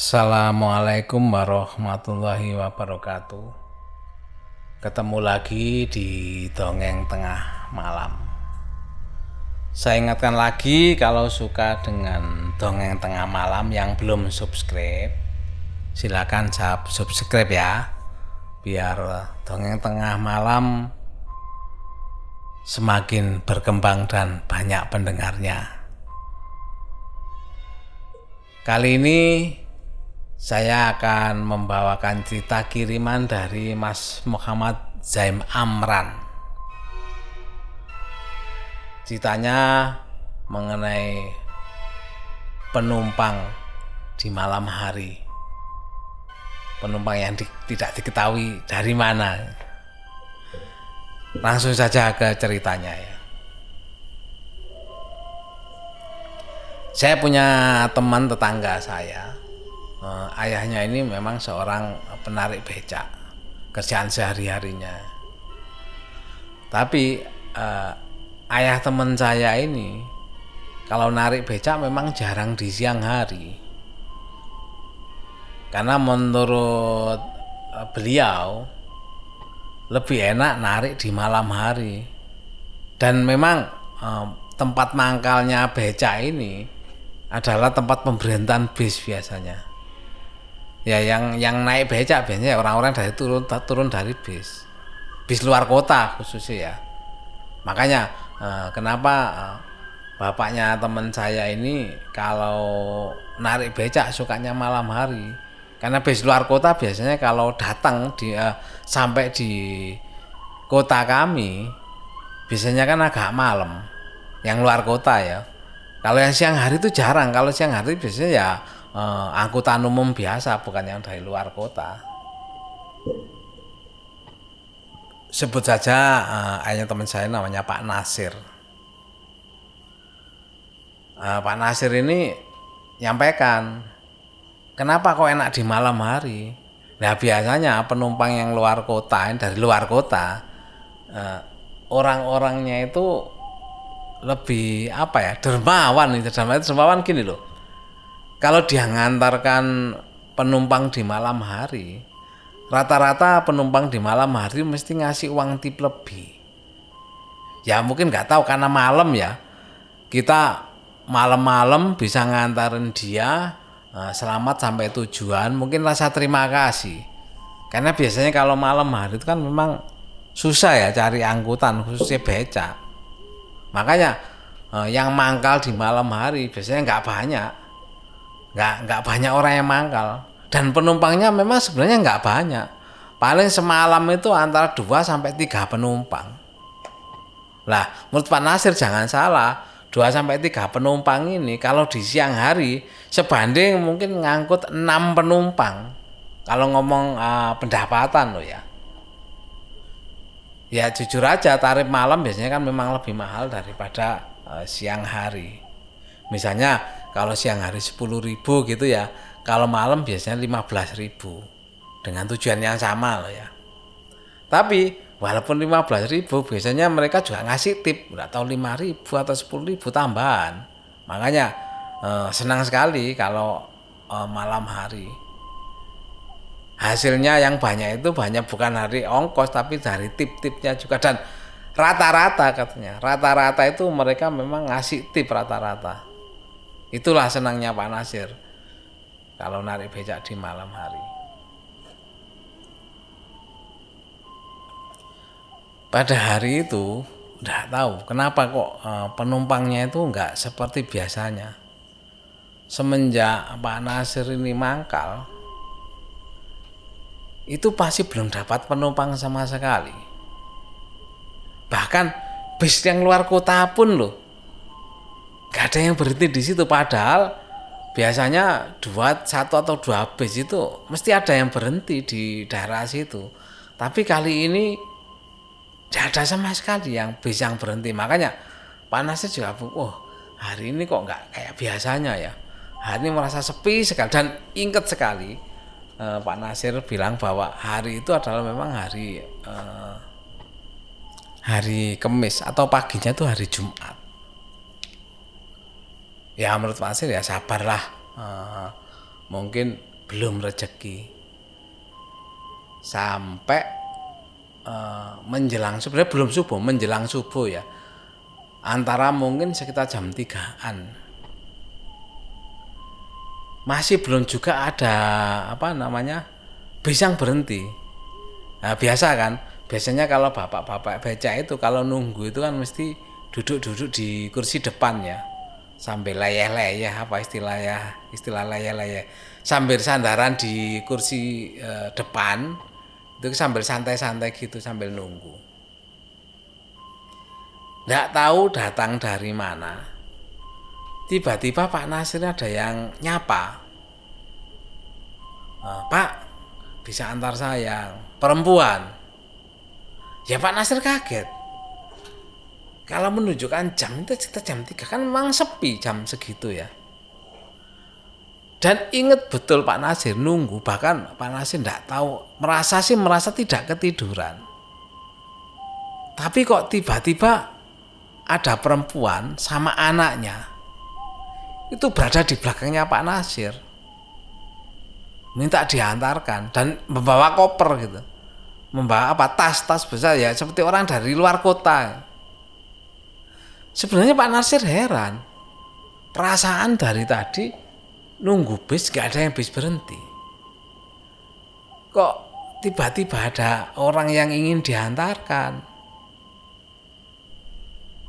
Assalamualaikum warahmatullahi wabarakatuh. Ketemu lagi di dongeng tengah malam. Saya ingatkan lagi kalau suka dengan dongeng tengah malam yang belum subscribe, silakan subscribe ya, biar dongeng tengah malam semakin berkembang dan banyak pendengarnya. Kali ini saya akan membawakan cerita kiriman dari Mas Muhammad Zaim Amran. Ceritanya mengenai penumpang di malam hari. Penumpang yang di, tidak diketahui dari mana. Langsung saja ke ceritanya ya. Saya punya teman tetangga saya uh, ayahnya ini memang seorang penarik becak kerjaan sehari-harinya. Tapi uh, ayah teman saya ini kalau narik becak memang jarang di siang hari. Karena menurut uh, beliau lebih enak narik di malam hari. Dan memang uh, tempat mangkalnya becak ini adalah tempat pemberhentian bis biasanya ya yang yang naik becak biasanya orang-orang dari turun turun dari bis. Bis luar kota khususnya ya. Makanya eh, kenapa eh, bapaknya teman saya ini kalau narik becak sukanya malam hari. Karena bis luar kota biasanya kalau datang di eh, sampai di kota kami biasanya kan agak malam. Yang luar kota ya. Kalau yang siang hari itu jarang. Kalau siang hari biasanya ya uh, angkutan umum biasa bukan yang dari luar kota. Sebut saja uh, ayahnya teman saya namanya Pak Nasir. Uh, Pak Nasir ini nyampaikan kenapa kok enak di malam hari? Nah biasanya penumpang yang luar kota dari luar kota uh, orang-orangnya itu lebih apa ya dermawan. Itu dermawan, dermawan gini loh kalau dia ngantarkan penumpang di malam hari, rata-rata penumpang di malam hari mesti ngasih uang tip lebih. Ya mungkin nggak tahu karena malam ya. Kita malam-malam bisa ngantarin dia eh, selamat sampai tujuan, mungkin rasa terima kasih. Karena biasanya kalau malam hari itu kan memang susah ya cari angkutan khususnya becak. Makanya eh, yang mangkal di malam hari biasanya nggak banyak nggak nggak banyak orang yang mangkal dan penumpangnya memang sebenarnya nggak banyak. Paling semalam itu antara 2 sampai tiga penumpang. Lah menurut Pak Nasir jangan salah. 2 sampai tiga penumpang ini kalau di siang hari sebanding mungkin ngangkut enam penumpang. Kalau ngomong uh, pendapatan loh ya. Ya jujur aja tarif malam biasanya kan memang lebih mahal daripada uh, siang hari. Misalnya kalau siang hari 10.000 gitu ya kalau malam biasanya 15.000 dengan tujuan yang sama loh ya. Tapi walaupun 15.000 biasanya mereka juga ngasih tip nggak tahu 5.000 atau 10.000 tambahan. Makanya eh, senang sekali kalau eh, malam hari. Hasilnya yang banyak itu banyak bukan hari ongkos tapi dari tip-tipnya juga. Dan rata-rata katanya rata-rata itu mereka memang ngasih tip rata-rata Itulah senangnya Pak Nasir kalau narik becak di malam hari. Pada hari itu tidak tahu kenapa kok eh, penumpangnya itu enggak seperti biasanya. Semenjak Pak Nasir ini mangkal, itu pasti belum dapat penumpang sama sekali. Bahkan bis yang luar kota pun loh ada yang berhenti di situ padahal biasanya dua satu atau dua bis itu mesti ada yang berhenti di daerah situ. Tapi kali ini tidak ada sama sekali yang bis yang berhenti. Makanya panasnya juga oh hari ini kok nggak kayak biasanya ya? Hari ini merasa sepi sekali dan inget sekali eh, Pak Nasir bilang bahwa hari itu adalah memang hari eh, hari Kemis atau paginya itu hari Jumat ya menurut Pak Asir ya sabarlah. Uh, mungkin belum rezeki sampai uh, menjelang sebenarnya belum subuh menjelang subuh ya. Antara mungkin sekitar jam tigaan. Masih belum juga ada apa namanya bis yang berhenti. Nah, biasa kan? Biasanya kalau bapak-bapak beca itu kalau nunggu itu kan mesti duduk-duduk di kursi depan ya sambil layah-layah apa istilahnya istilah layah-layah sambil sandaran di kursi e, depan itu sambil santai-santai gitu sambil nunggu. Nggak tahu datang dari mana. Tiba-tiba Pak Nasir ada yang nyapa. E, Pak bisa antar saya perempuan. Ya Pak Nasir kaget kalau menunjukkan jam itu kita jam 3 kan memang sepi jam segitu ya. Dan ingat betul Pak Nasir nunggu bahkan Pak Nasir tidak tahu merasa sih merasa tidak ketiduran. Tapi kok tiba-tiba ada perempuan sama anaknya itu berada di belakangnya Pak Nasir. Minta diantarkan dan membawa koper gitu. Membawa apa? Tas-tas besar ya seperti orang dari luar kota Sebenarnya Pak Nasir heran. Perasaan dari tadi nunggu bis gak ada yang bis berhenti. Kok tiba-tiba ada orang yang ingin diantarkan?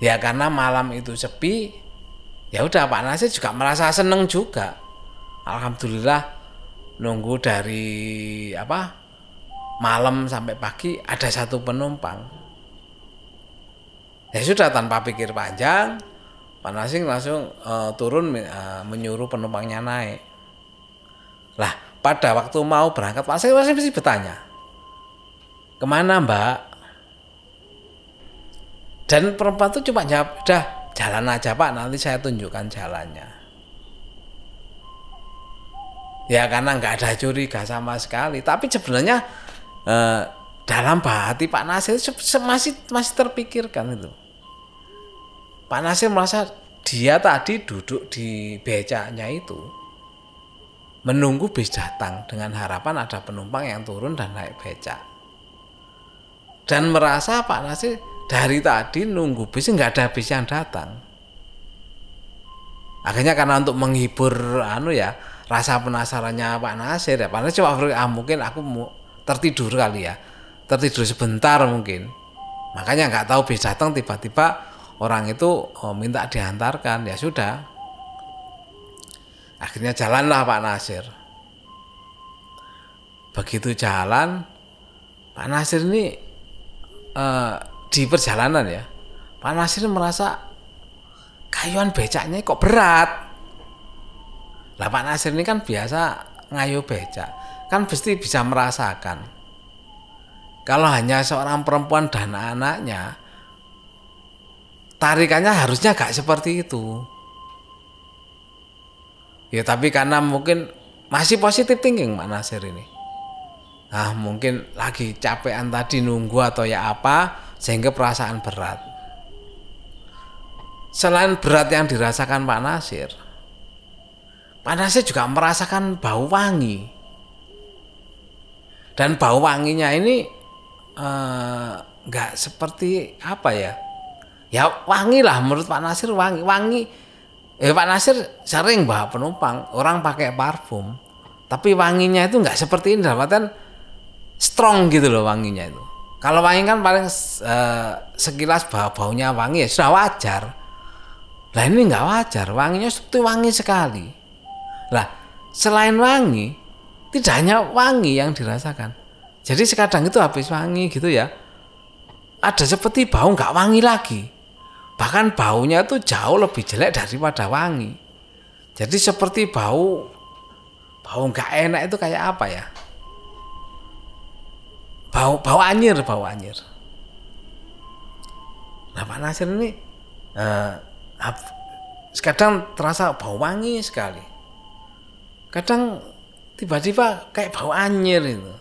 Ya karena malam itu sepi, ya udah Pak Nasir juga merasa seneng juga. Alhamdulillah nunggu dari apa malam sampai pagi ada satu penumpang ya sudah tanpa pikir panjang Pak Nasing langsung uh, turun uh, menyuruh penumpangnya naik. Lah pada waktu mau berangkat Pak Nasing masih mesti bertanya ke mana mbak? Dan perempuan itu cuma jawab udah jalan aja pak nanti saya tunjukkan jalannya. Ya karena nggak ada curiga sama sekali. Tapi sebenarnya eh, dalam hati Pak Nasir masih masih terpikirkan itu Pak Nasir merasa dia tadi duduk di becaknya itu menunggu bis datang dengan harapan ada penumpang yang turun dan naik becak. Dan merasa Pak Nasir dari tadi nunggu bis nggak ada bis yang datang. Akhirnya karena untuk menghibur anu ya rasa penasarannya Pak Nasir ya Pak Nasir coba ah, mungkin aku mau tertidur kali ya tertidur sebentar mungkin makanya nggak tahu bis datang tiba-tiba orang itu oh, minta diantarkan ya sudah. Akhirnya jalanlah Pak Nasir. Begitu jalan Pak Nasir ini eh, di perjalanan ya Pak Nasir merasa kayuan becaknya kok berat. Lah Pak Nasir ini kan biasa ngayu becak. Kan pasti bisa merasakan. Kalau hanya seorang perempuan dan anaknya tarikannya harusnya gak seperti itu. Ya tapi karena mungkin masih positif thinking Pak Nasir ini. Nah mungkin lagi capean tadi nunggu atau ya apa sehingga perasaan berat. Selain berat yang dirasakan Pak Nasir, Pak Nasir juga merasakan bau wangi. Dan bau wanginya ini eh, nggak eh, seperti apa ya? Ya wangi lah menurut Pak Nasir wangi wangi. Eh Pak Nasir sering bawa penumpang orang pakai parfum tapi wanginya itu nggak seperti ini dalam strong gitu loh wanginya itu. Kalau wangi kan paling uh, sekilas bau baunya wangi ya sudah wajar. Lah ini nggak wajar wanginya seperti wangi sekali. Lah selain wangi tidak hanya wangi yang dirasakan. Jadi sekadang itu habis wangi gitu ya ada seperti bau nggak wangi lagi Bahkan baunya itu jauh lebih jelek daripada wangi. Jadi seperti bau bau nggak enak itu kayak apa ya? Bau bau anyir, bau anyir. Nah Pak Nasir ini eh, kadang terasa bau wangi sekali. Kadang tiba-tiba kayak bau anyir itu.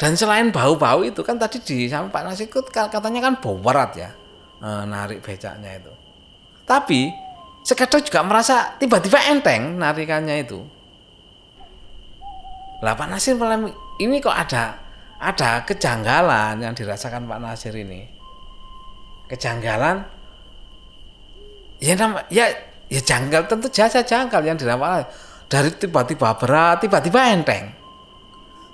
Dan selain bau-bau itu kan tadi di sama Pak Nasir katanya kan bau berat ya uh, narik becaknya itu. Tapi sekadar juga merasa tiba-tiba enteng narikannya itu. Lah Pak Nasir malam ini kok ada ada kejanggalan yang dirasakan Pak Nasir ini. Kejanggalan ya nama ya ya janggal tentu jasa janggal yang dirasakan dari tiba-tiba berat tiba-tiba enteng.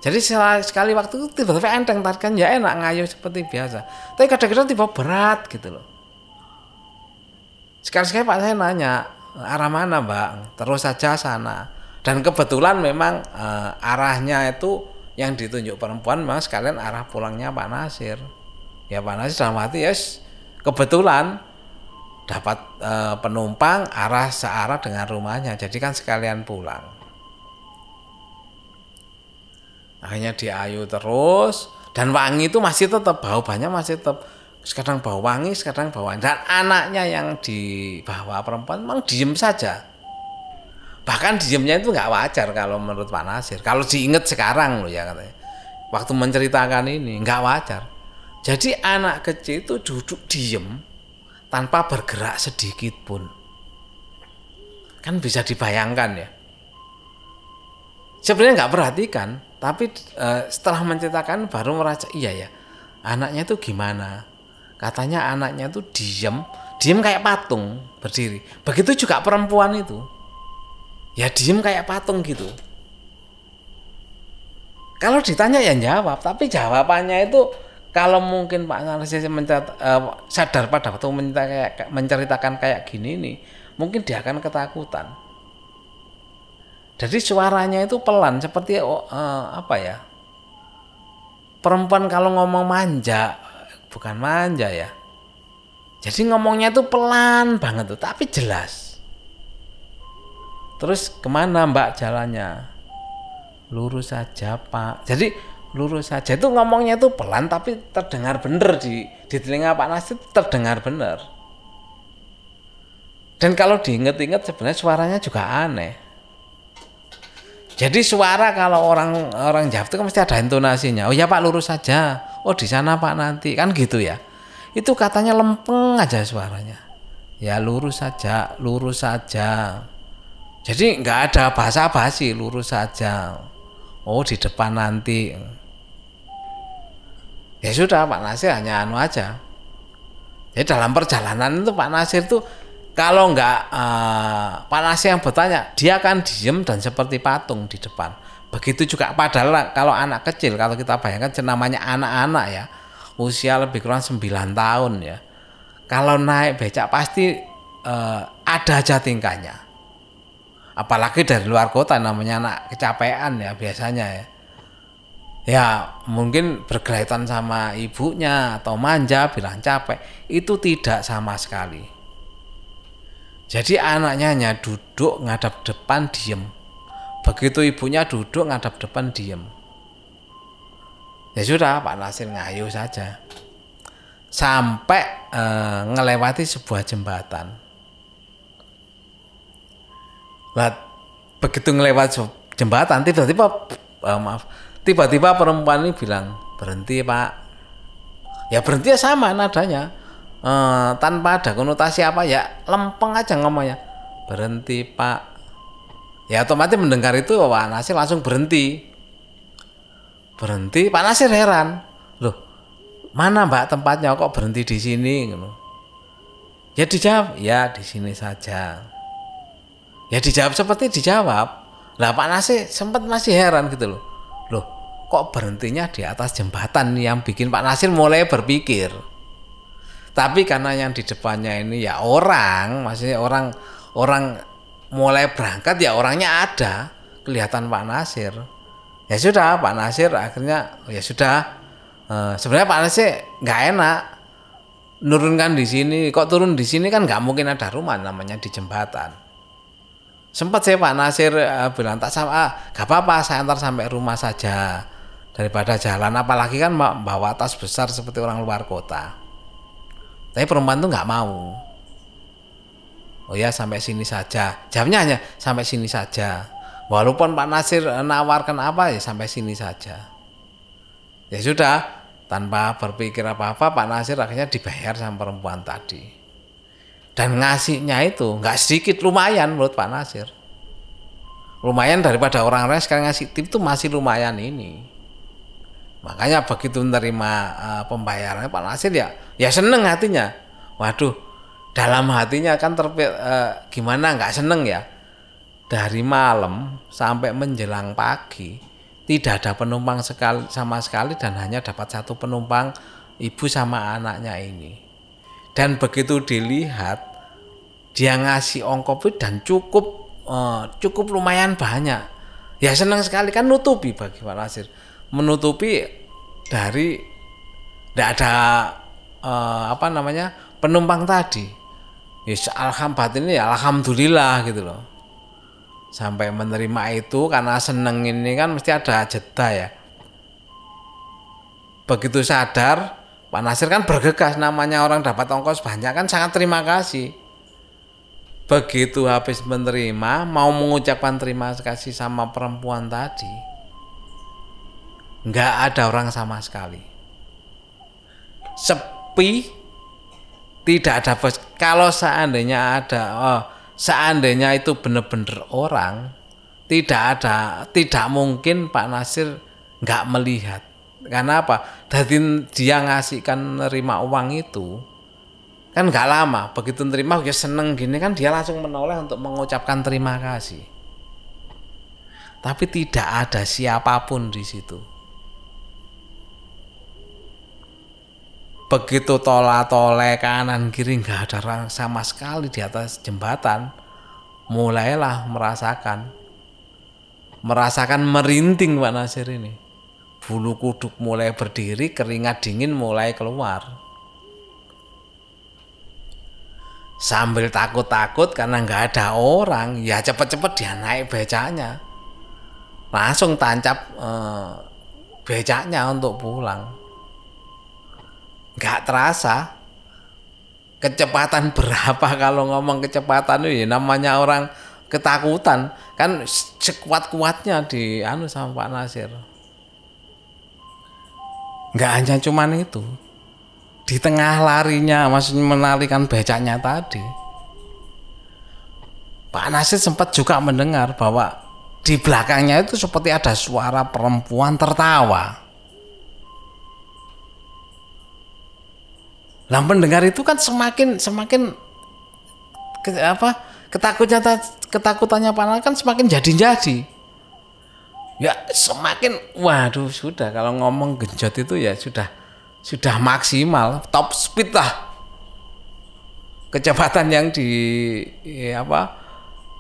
Jadi sekali waktu itu tiba-tiba enteng kan ya enak ngayu seperti biasa. Tapi kadang-kadang tiba berat gitu loh. Sekali-sekali Pak saya nanya arah mana Mbak? Terus saja sana. Dan kebetulan memang uh, arahnya itu yang ditunjuk perempuan memang sekalian arah pulangnya Pak Nasir. Ya Pak Nasir dalam hati yes, kebetulan dapat uh, penumpang arah searah dengan rumahnya. Jadi kan sekalian pulang. Akhirnya diayu terus dan wangi itu masih tetap bau banyak masih tetap sekarang bau wangi, sekarang bau wangi. Dan anaknya yang dibawa perempuan memang diem saja. Bahkan diemnya itu nggak wajar kalau menurut Pak Nasir. Kalau diinget sekarang loh ya katanya. Waktu menceritakan ini nggak wajar. Jadi anak kecil itu duduk diem tanpa bergerak sedikit pun. Kan bisa dibayangkan ya. Sebenarnya nggak perhatikan tapi e, setelah menceritakan baru merasa iya ya anaknya itu gimana? Katanya anaknya itu diem diem kayak patung berdiri. Begitu juga perempuan itu. Ya diem kayak patung gitu. Kalau ditanya ya jawab tapi jawabannya itu kalau mungkin Pak Narsis mencat, uh, sadar pada waktu menceritakan kayak, menceritakan kayak gini nih mungkin dia akan ketakutan jadi suaranya itu pelan seperti uh, apa ya perempuan kalau ngomong manja bukan manja ya jadi ngomongnya itu pelan banget tuh tapi jelas Terus ke mana mbak jalannya? Lurus saja pak. Jadi lurus saja itu ngomongnya itu pelan tapi terdengar bener di di telinga Pak Nasir terdengar bener. Dan kalau diinget-inget sebenarnya suaranya juga aneh. Jadi suara kalau orang orang Jawa itu kan mesti ada intonasinya. Oh ya Pak lurus saja. Oh di sana Pak nanti kan gitu ya. Itu katanya lempeng aja suaranya. Ya lurus saja, lurus saja. Jadi nggak ada bahasa basi, lurus saja. Oh di depan nanti. Ya sudah Pak Nasir hanya anu aja. Jadi dalam perjalanan itu Pak Nasir tuh kalau nggak uh, Pak Nasir yang bertanya, dia akan diem dan seperti patung di depan. Begitu juga padahal kalau anak kecil, kalau kita bayangkan namanya anak-anak ya, usia lebih kurang 9 tahun ya. Kalau naik becak pasti uh, ada aja tingkahnya apalagi dari luar kota namanya anak kecapean ya biasanya ya ya mungkin berkaitan sama ibunya atau manja bilang capek itu tidak sama sekali jadi anaknya hanya duduk ngadap depan diem. Begitu ibunya duduk ngadap depan diem. Ya sudah Pak Nasir ngayu saja. Sampai eh, ngelewati sebuah jembatan. Lah begitu ngelewat jembatan tiba-tiba uh, maaf tiba-tiba perempuan ini bilang berhenti pak. Ya berhenti sama nadanya uh, tanpa ada konotasi apa ya lempeng aja ngomongnya. Berhenti pak. Ya otomatis mendengar itu Pak Nasir langsung berhenti. Berhenti Pak Nasir heran. Loh mana mbak tempatnya? Kok berhenti di sini ya dijawab ya di sini saja. Ya dijawab seperti dijawab. Lah Pak Nasir sempat masih heran gitu loh. Loh, kok berhentinya di atas jembatan yang bikin Pak Nasir mulai berpikir. Tapi karena yang di depannya ini ya orang, maksudnya orang orang mulai berangkat ya orangnya ada, kelihatan Pak Nasir. Ya sudah, Pak Nasir akhirnya ya sudah. E, sebenarnya Pak Nasir nggak enak nurunkan di sini. Kok turun di sini kan nggak mungkin ada rumah namanya di jembatan sempat saya Pak Nasir uh, bilang tak sama ah, gak apa-apa saya antar sampai rumah saja daripada jalan apalagi kan bawa tas besar seperti orang luar kota tapi perempuan tuh nggak mau. Oh ya sampai sini saja. Jamnya hanya sampai sini saja. Walaupun Pak Nasir nawarkan apa ya sampai sini saja. Ya sudah tanpa berpikir apa-apa Pak Nasir akhirnya dibayar sama perempuan tadi. Dan ngasihnya itu nggak sedikit lumayan menurut Pak Nasir. Lumayan daripada orang lain sekarang ngasih tip itu masih lumayan ini makanya begitu menerima uh, pembayarannya Pak Nasir ya ya seneng hatinya waduh dalam hatinya kan terpil uh, gimana nggak seneng ya dari malam sampai menjelang pagi tidak ada penumpang sekali sama sekali dan hanya dapat satu penumpang ibu sama anaknya ini dan begitu dilihat dia ngasih ongkop dan cukup uh, cukup lumayan banyak. Ya senang sekali kan nutupi bagi Pak Nasir. Menutupi dari tidak ada uh, apa namanya penumpang tadi. Ya alhamdulillah ini ya alhamdulillah gitu loh. Sampai menerima itu karena seneng ini kan mesti ada jeda ya. Begitu sadar Pak Nasir kan bergegas namanya orang dapat ongkos banyak kan sangat terima kasih begitu habis menerima mau mengucapkan terima kasih sama perempuan tadi nggak ada orang sama sekali. Sepi tidak ada bos. Kalau seandainya ada oh, seandainya itu benar-benar orang tidak ada tidak mungkin Pak Nasir nggak melihat. Karena apa? Dari dia ngasihkan nerima uang itu kan nggak lama. Begitu terima ya seneng gini kan dia langsung menoleh untuk mengucapkan terima kasih. Tapi tidak ada siapa pun di situ begitu tola tole kanan kiri nggak ada orang sama sekali di atas jembatan. Mulailah merasakan merasakan merinding Pak Nasir ini. Bulu kuduk mulai berdiri keringat dingin mulai keluar. Sambil takut-takut karena nggak ada orang ya cepet-cepet dia naik becanya langsung tancap eh, becanya untuk pulang nggak terasa. Kecepatan berapa kalau ngomong kecepatan itu ya? Namanya orang ketakutan. Kan sekuat-kuatnya di anu sama Pak Nasir. Nggak hanya cuman itu. Di tengah larinya maksudnya menarikan becaknya tadi. Pak Nasir sempat juga mendengar bahwa di belakangnya itu seperti ada suara perempuan tertawa. Lah mendengar itu kan semakin semakin ke, apa ketakutannya ketakutannya Pak Nasir kan semakin jadi-jadi. Ya semakin waduh sudah. Kalau ngomong genjot itu ya sudah sudah maksimal. Top speed lah. Kecepatan yang di ya apa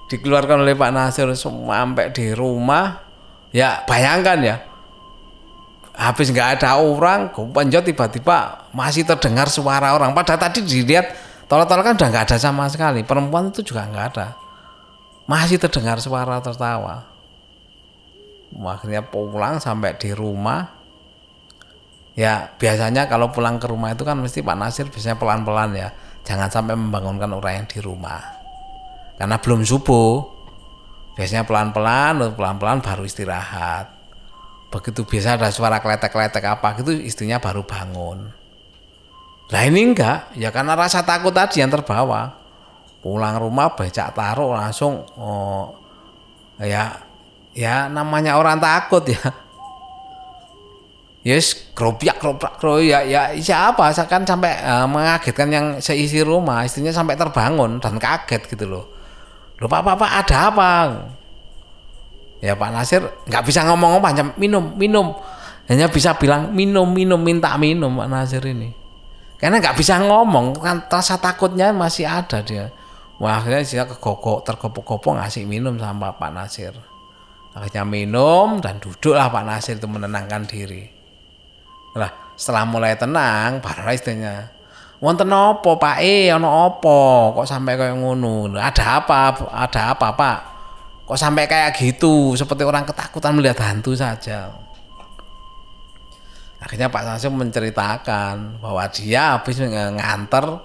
dikeluarkan oleh Pak Nasir sampai di rumah. Ya bayangkan ya habis nggak ada orang penjot tiba-tiba masih terdengar suara orang. Pada tadi dilihat tolong-tolong kan udah nggak ada sama sekali. Perempuan itu juga nggak ada. Masih terdengar suara tertawa. Akhirnya pulang sampai di rumah. Ya biasanya kalau pulang ke rumah itu kan mesti Pak Nasir biasanya pelan-pelan ya. Jangan sampai membangunkan orang yang di rumah. Karena belum subuh. Biasanya pelan-pelan pelan-pelan baru istirahat begitu biasa ada suara kletek-kletek apa gitu istrinya baru bangun. Lah ini enggak ya karena rasa takut tadi yang terbawa. Pulang rumah becak taruh langsung oh, ya ya namanya orang takut ya. Yes keropiak keropiak ya ya siapa kan sampai uh, mengagetkan yang seisi rumah istrinya sampai terbangun dan kaget gitu loh pak pak, pak ada apa ya Pak Nasir nggak bisa ngomong apa minum minum hanya bisa bilang minum minum minta minum Pak Nasir ini karena nggak bisa ngomong kan rasa takutnya masih ada dia wah akhirnya dia kegokok tergopok-gopok ngasih minum sama Pak Nasir akhirnya minum dan duduklah Pak Nasir itu menenangkan diri lah, setelah mulai tenang, baru istrinya. Wonten apa, Pak? Eh, ono apa? Kok sampai kayak ngono? Ada apa? Ada apa, Pak? Kok sampai kayak gitu? Seperti orang ketakutan melihat hantu saja. Akhirnya Pak Sasim menceritakan bahwa dia habis nganter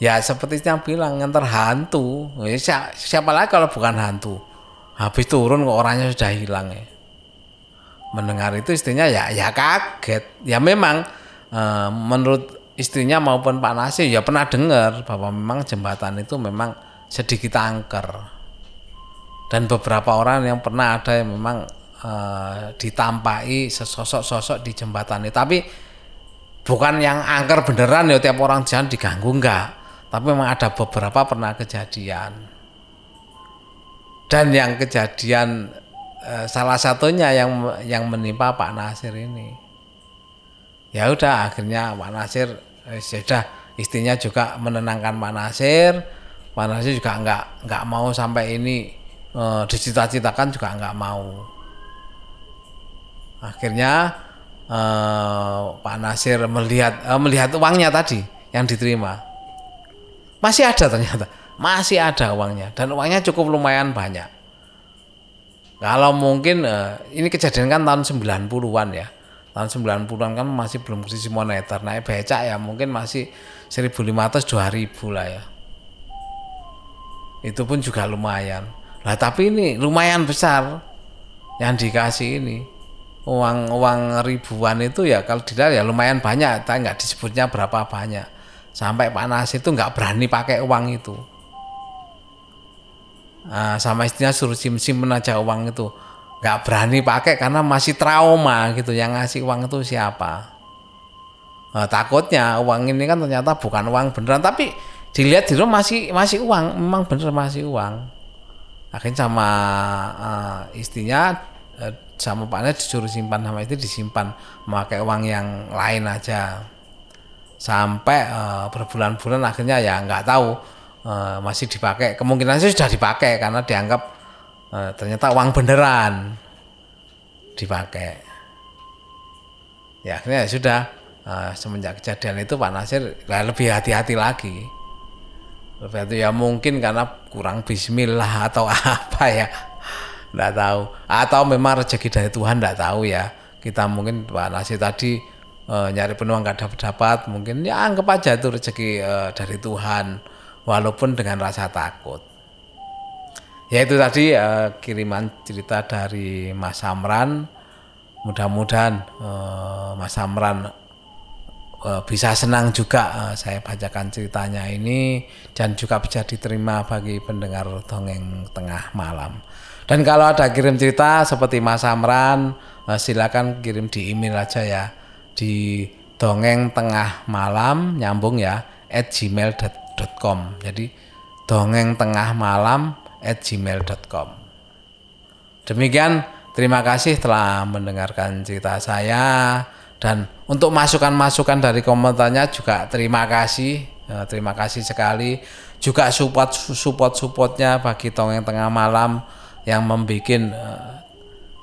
ya seperti yang bilang nganter hantu. Ya, siapa lagi kalau bukan hantu? Habis turun kok orangnya sudah hilang ya mendengar itu istrinya ya ya kaget ya memang e, menurut istrinya maupun Pak Nasir ya pernah dengar bahwa memang jembatan itu memang sedikit angker dan beberapa orang yang pernah ada yang memang uh, ditampai sesosok-sosok di jembatan itu tapi bukan yang angker beneran ya tiap orang jalan diganggu enggak. Tapi memang ada beberapa pernah kejadian. Dan yang kejadian uh, salah satunya yang yang menimpa Pak Nasir ini. Ya udah akhirnya Pak Nasir eh, sudah istrinya juga menenangkan Pak Nasir. Pak Nasir juga enggak enggak mau sampai ini uh, dicita-citakan juga nggak mau. Akhirnya uh, Pak Nasir melihat uh, melihat uangnya tadi yang diterima. Masih ada ternyata. Masih ada uangnya. Dan uangnya cukup lumayan banyak. Kalau mungkin uh, ini kejadian kan tahun 90-an ya. Tahun 90-an kan masih belum krisis moneter. Naik becak ya mungkin masih 1500 2000 lah ya. Itu pun juga lumayan lah tapi ini lumayan besar yang dikasih ini. Uang uang ribuan itu ya kalau dilihat ya lumayan banyak, tapi nggak disebutnya berapa banyak. Sampai Pak Nasir itu nggak berani pakai uang itu. Nah, sama istrinya suruh simpen aja uang itu. Nggak berani pakai karena masih trauma gitu. Yang ngasih uang itu siapa? Nah, takutnya uang ini kan ternyata bukan uang beneran, tapi dilihat di rumah masih masih uang, memang bener masih uang akhirnya sama uh, istrinya uh, sama paknya disuruh simpan sama itu disimpan. Memakai uang yang lain aja. Sampai uh, berbulan-bulan akhirnya ya nggak tahu uh, masih dipakai. Kemungkinan sih sudah dipakai karena dianggap uh, ternyata uang beneran dipakai. Ya akhirnya ya sudah uh, semenjak kejadian itu Pak Nasir lebih hati-hati lagi berarti ya mungkin karena kurang bismillah atau apa ya. Nggak tahu. Atau memang rezeki dari Tuhan nggak tahu ya. Kita mungkin Pak Nasir tadi e, nyari penuang nggak dapat dapat mungkin ya anggap aja itu rezeki e, dari Tuhan. Walaupun dengan rasa takut. Ya itu tadi e, kiriman cerita dari Mas Samran mudah-mudahan Mas Samran Eh, bisa senang juga uh, saya bacakan ceritanya ini dan juga bisa diterima bagi pendengar dongeng tengah malam. Dan kalau ada kirim cerita seperti Mas Amran, uh, silakan kirim di email aja ya di dongeng tengah malam nyambung ya at gmail.com. Jadi dongeng tengah malam at gmail.com. Demikian terima kasih telah mendengarkan cerita saya dan untuk masukan-masukan dari komentarnya juga terima kasih. Ya, terima kasih sekali. Juga support support supportnya bagi Tongeng Tengah Malam yang membuat uh,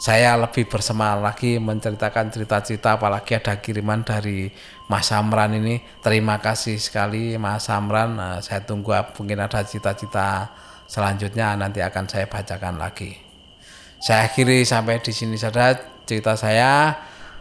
saya lebih bersemangat lagi menceritakan cerita-cerita apalagi ada kiriman dari Mas Samran ini. Terima kasih sekali Mas Samran uh, saya tunggu mungkin ada cita-cita selanjutnya nanti akan saya bacakan lagi. Saya akhiri sampai di sini saja cerita saya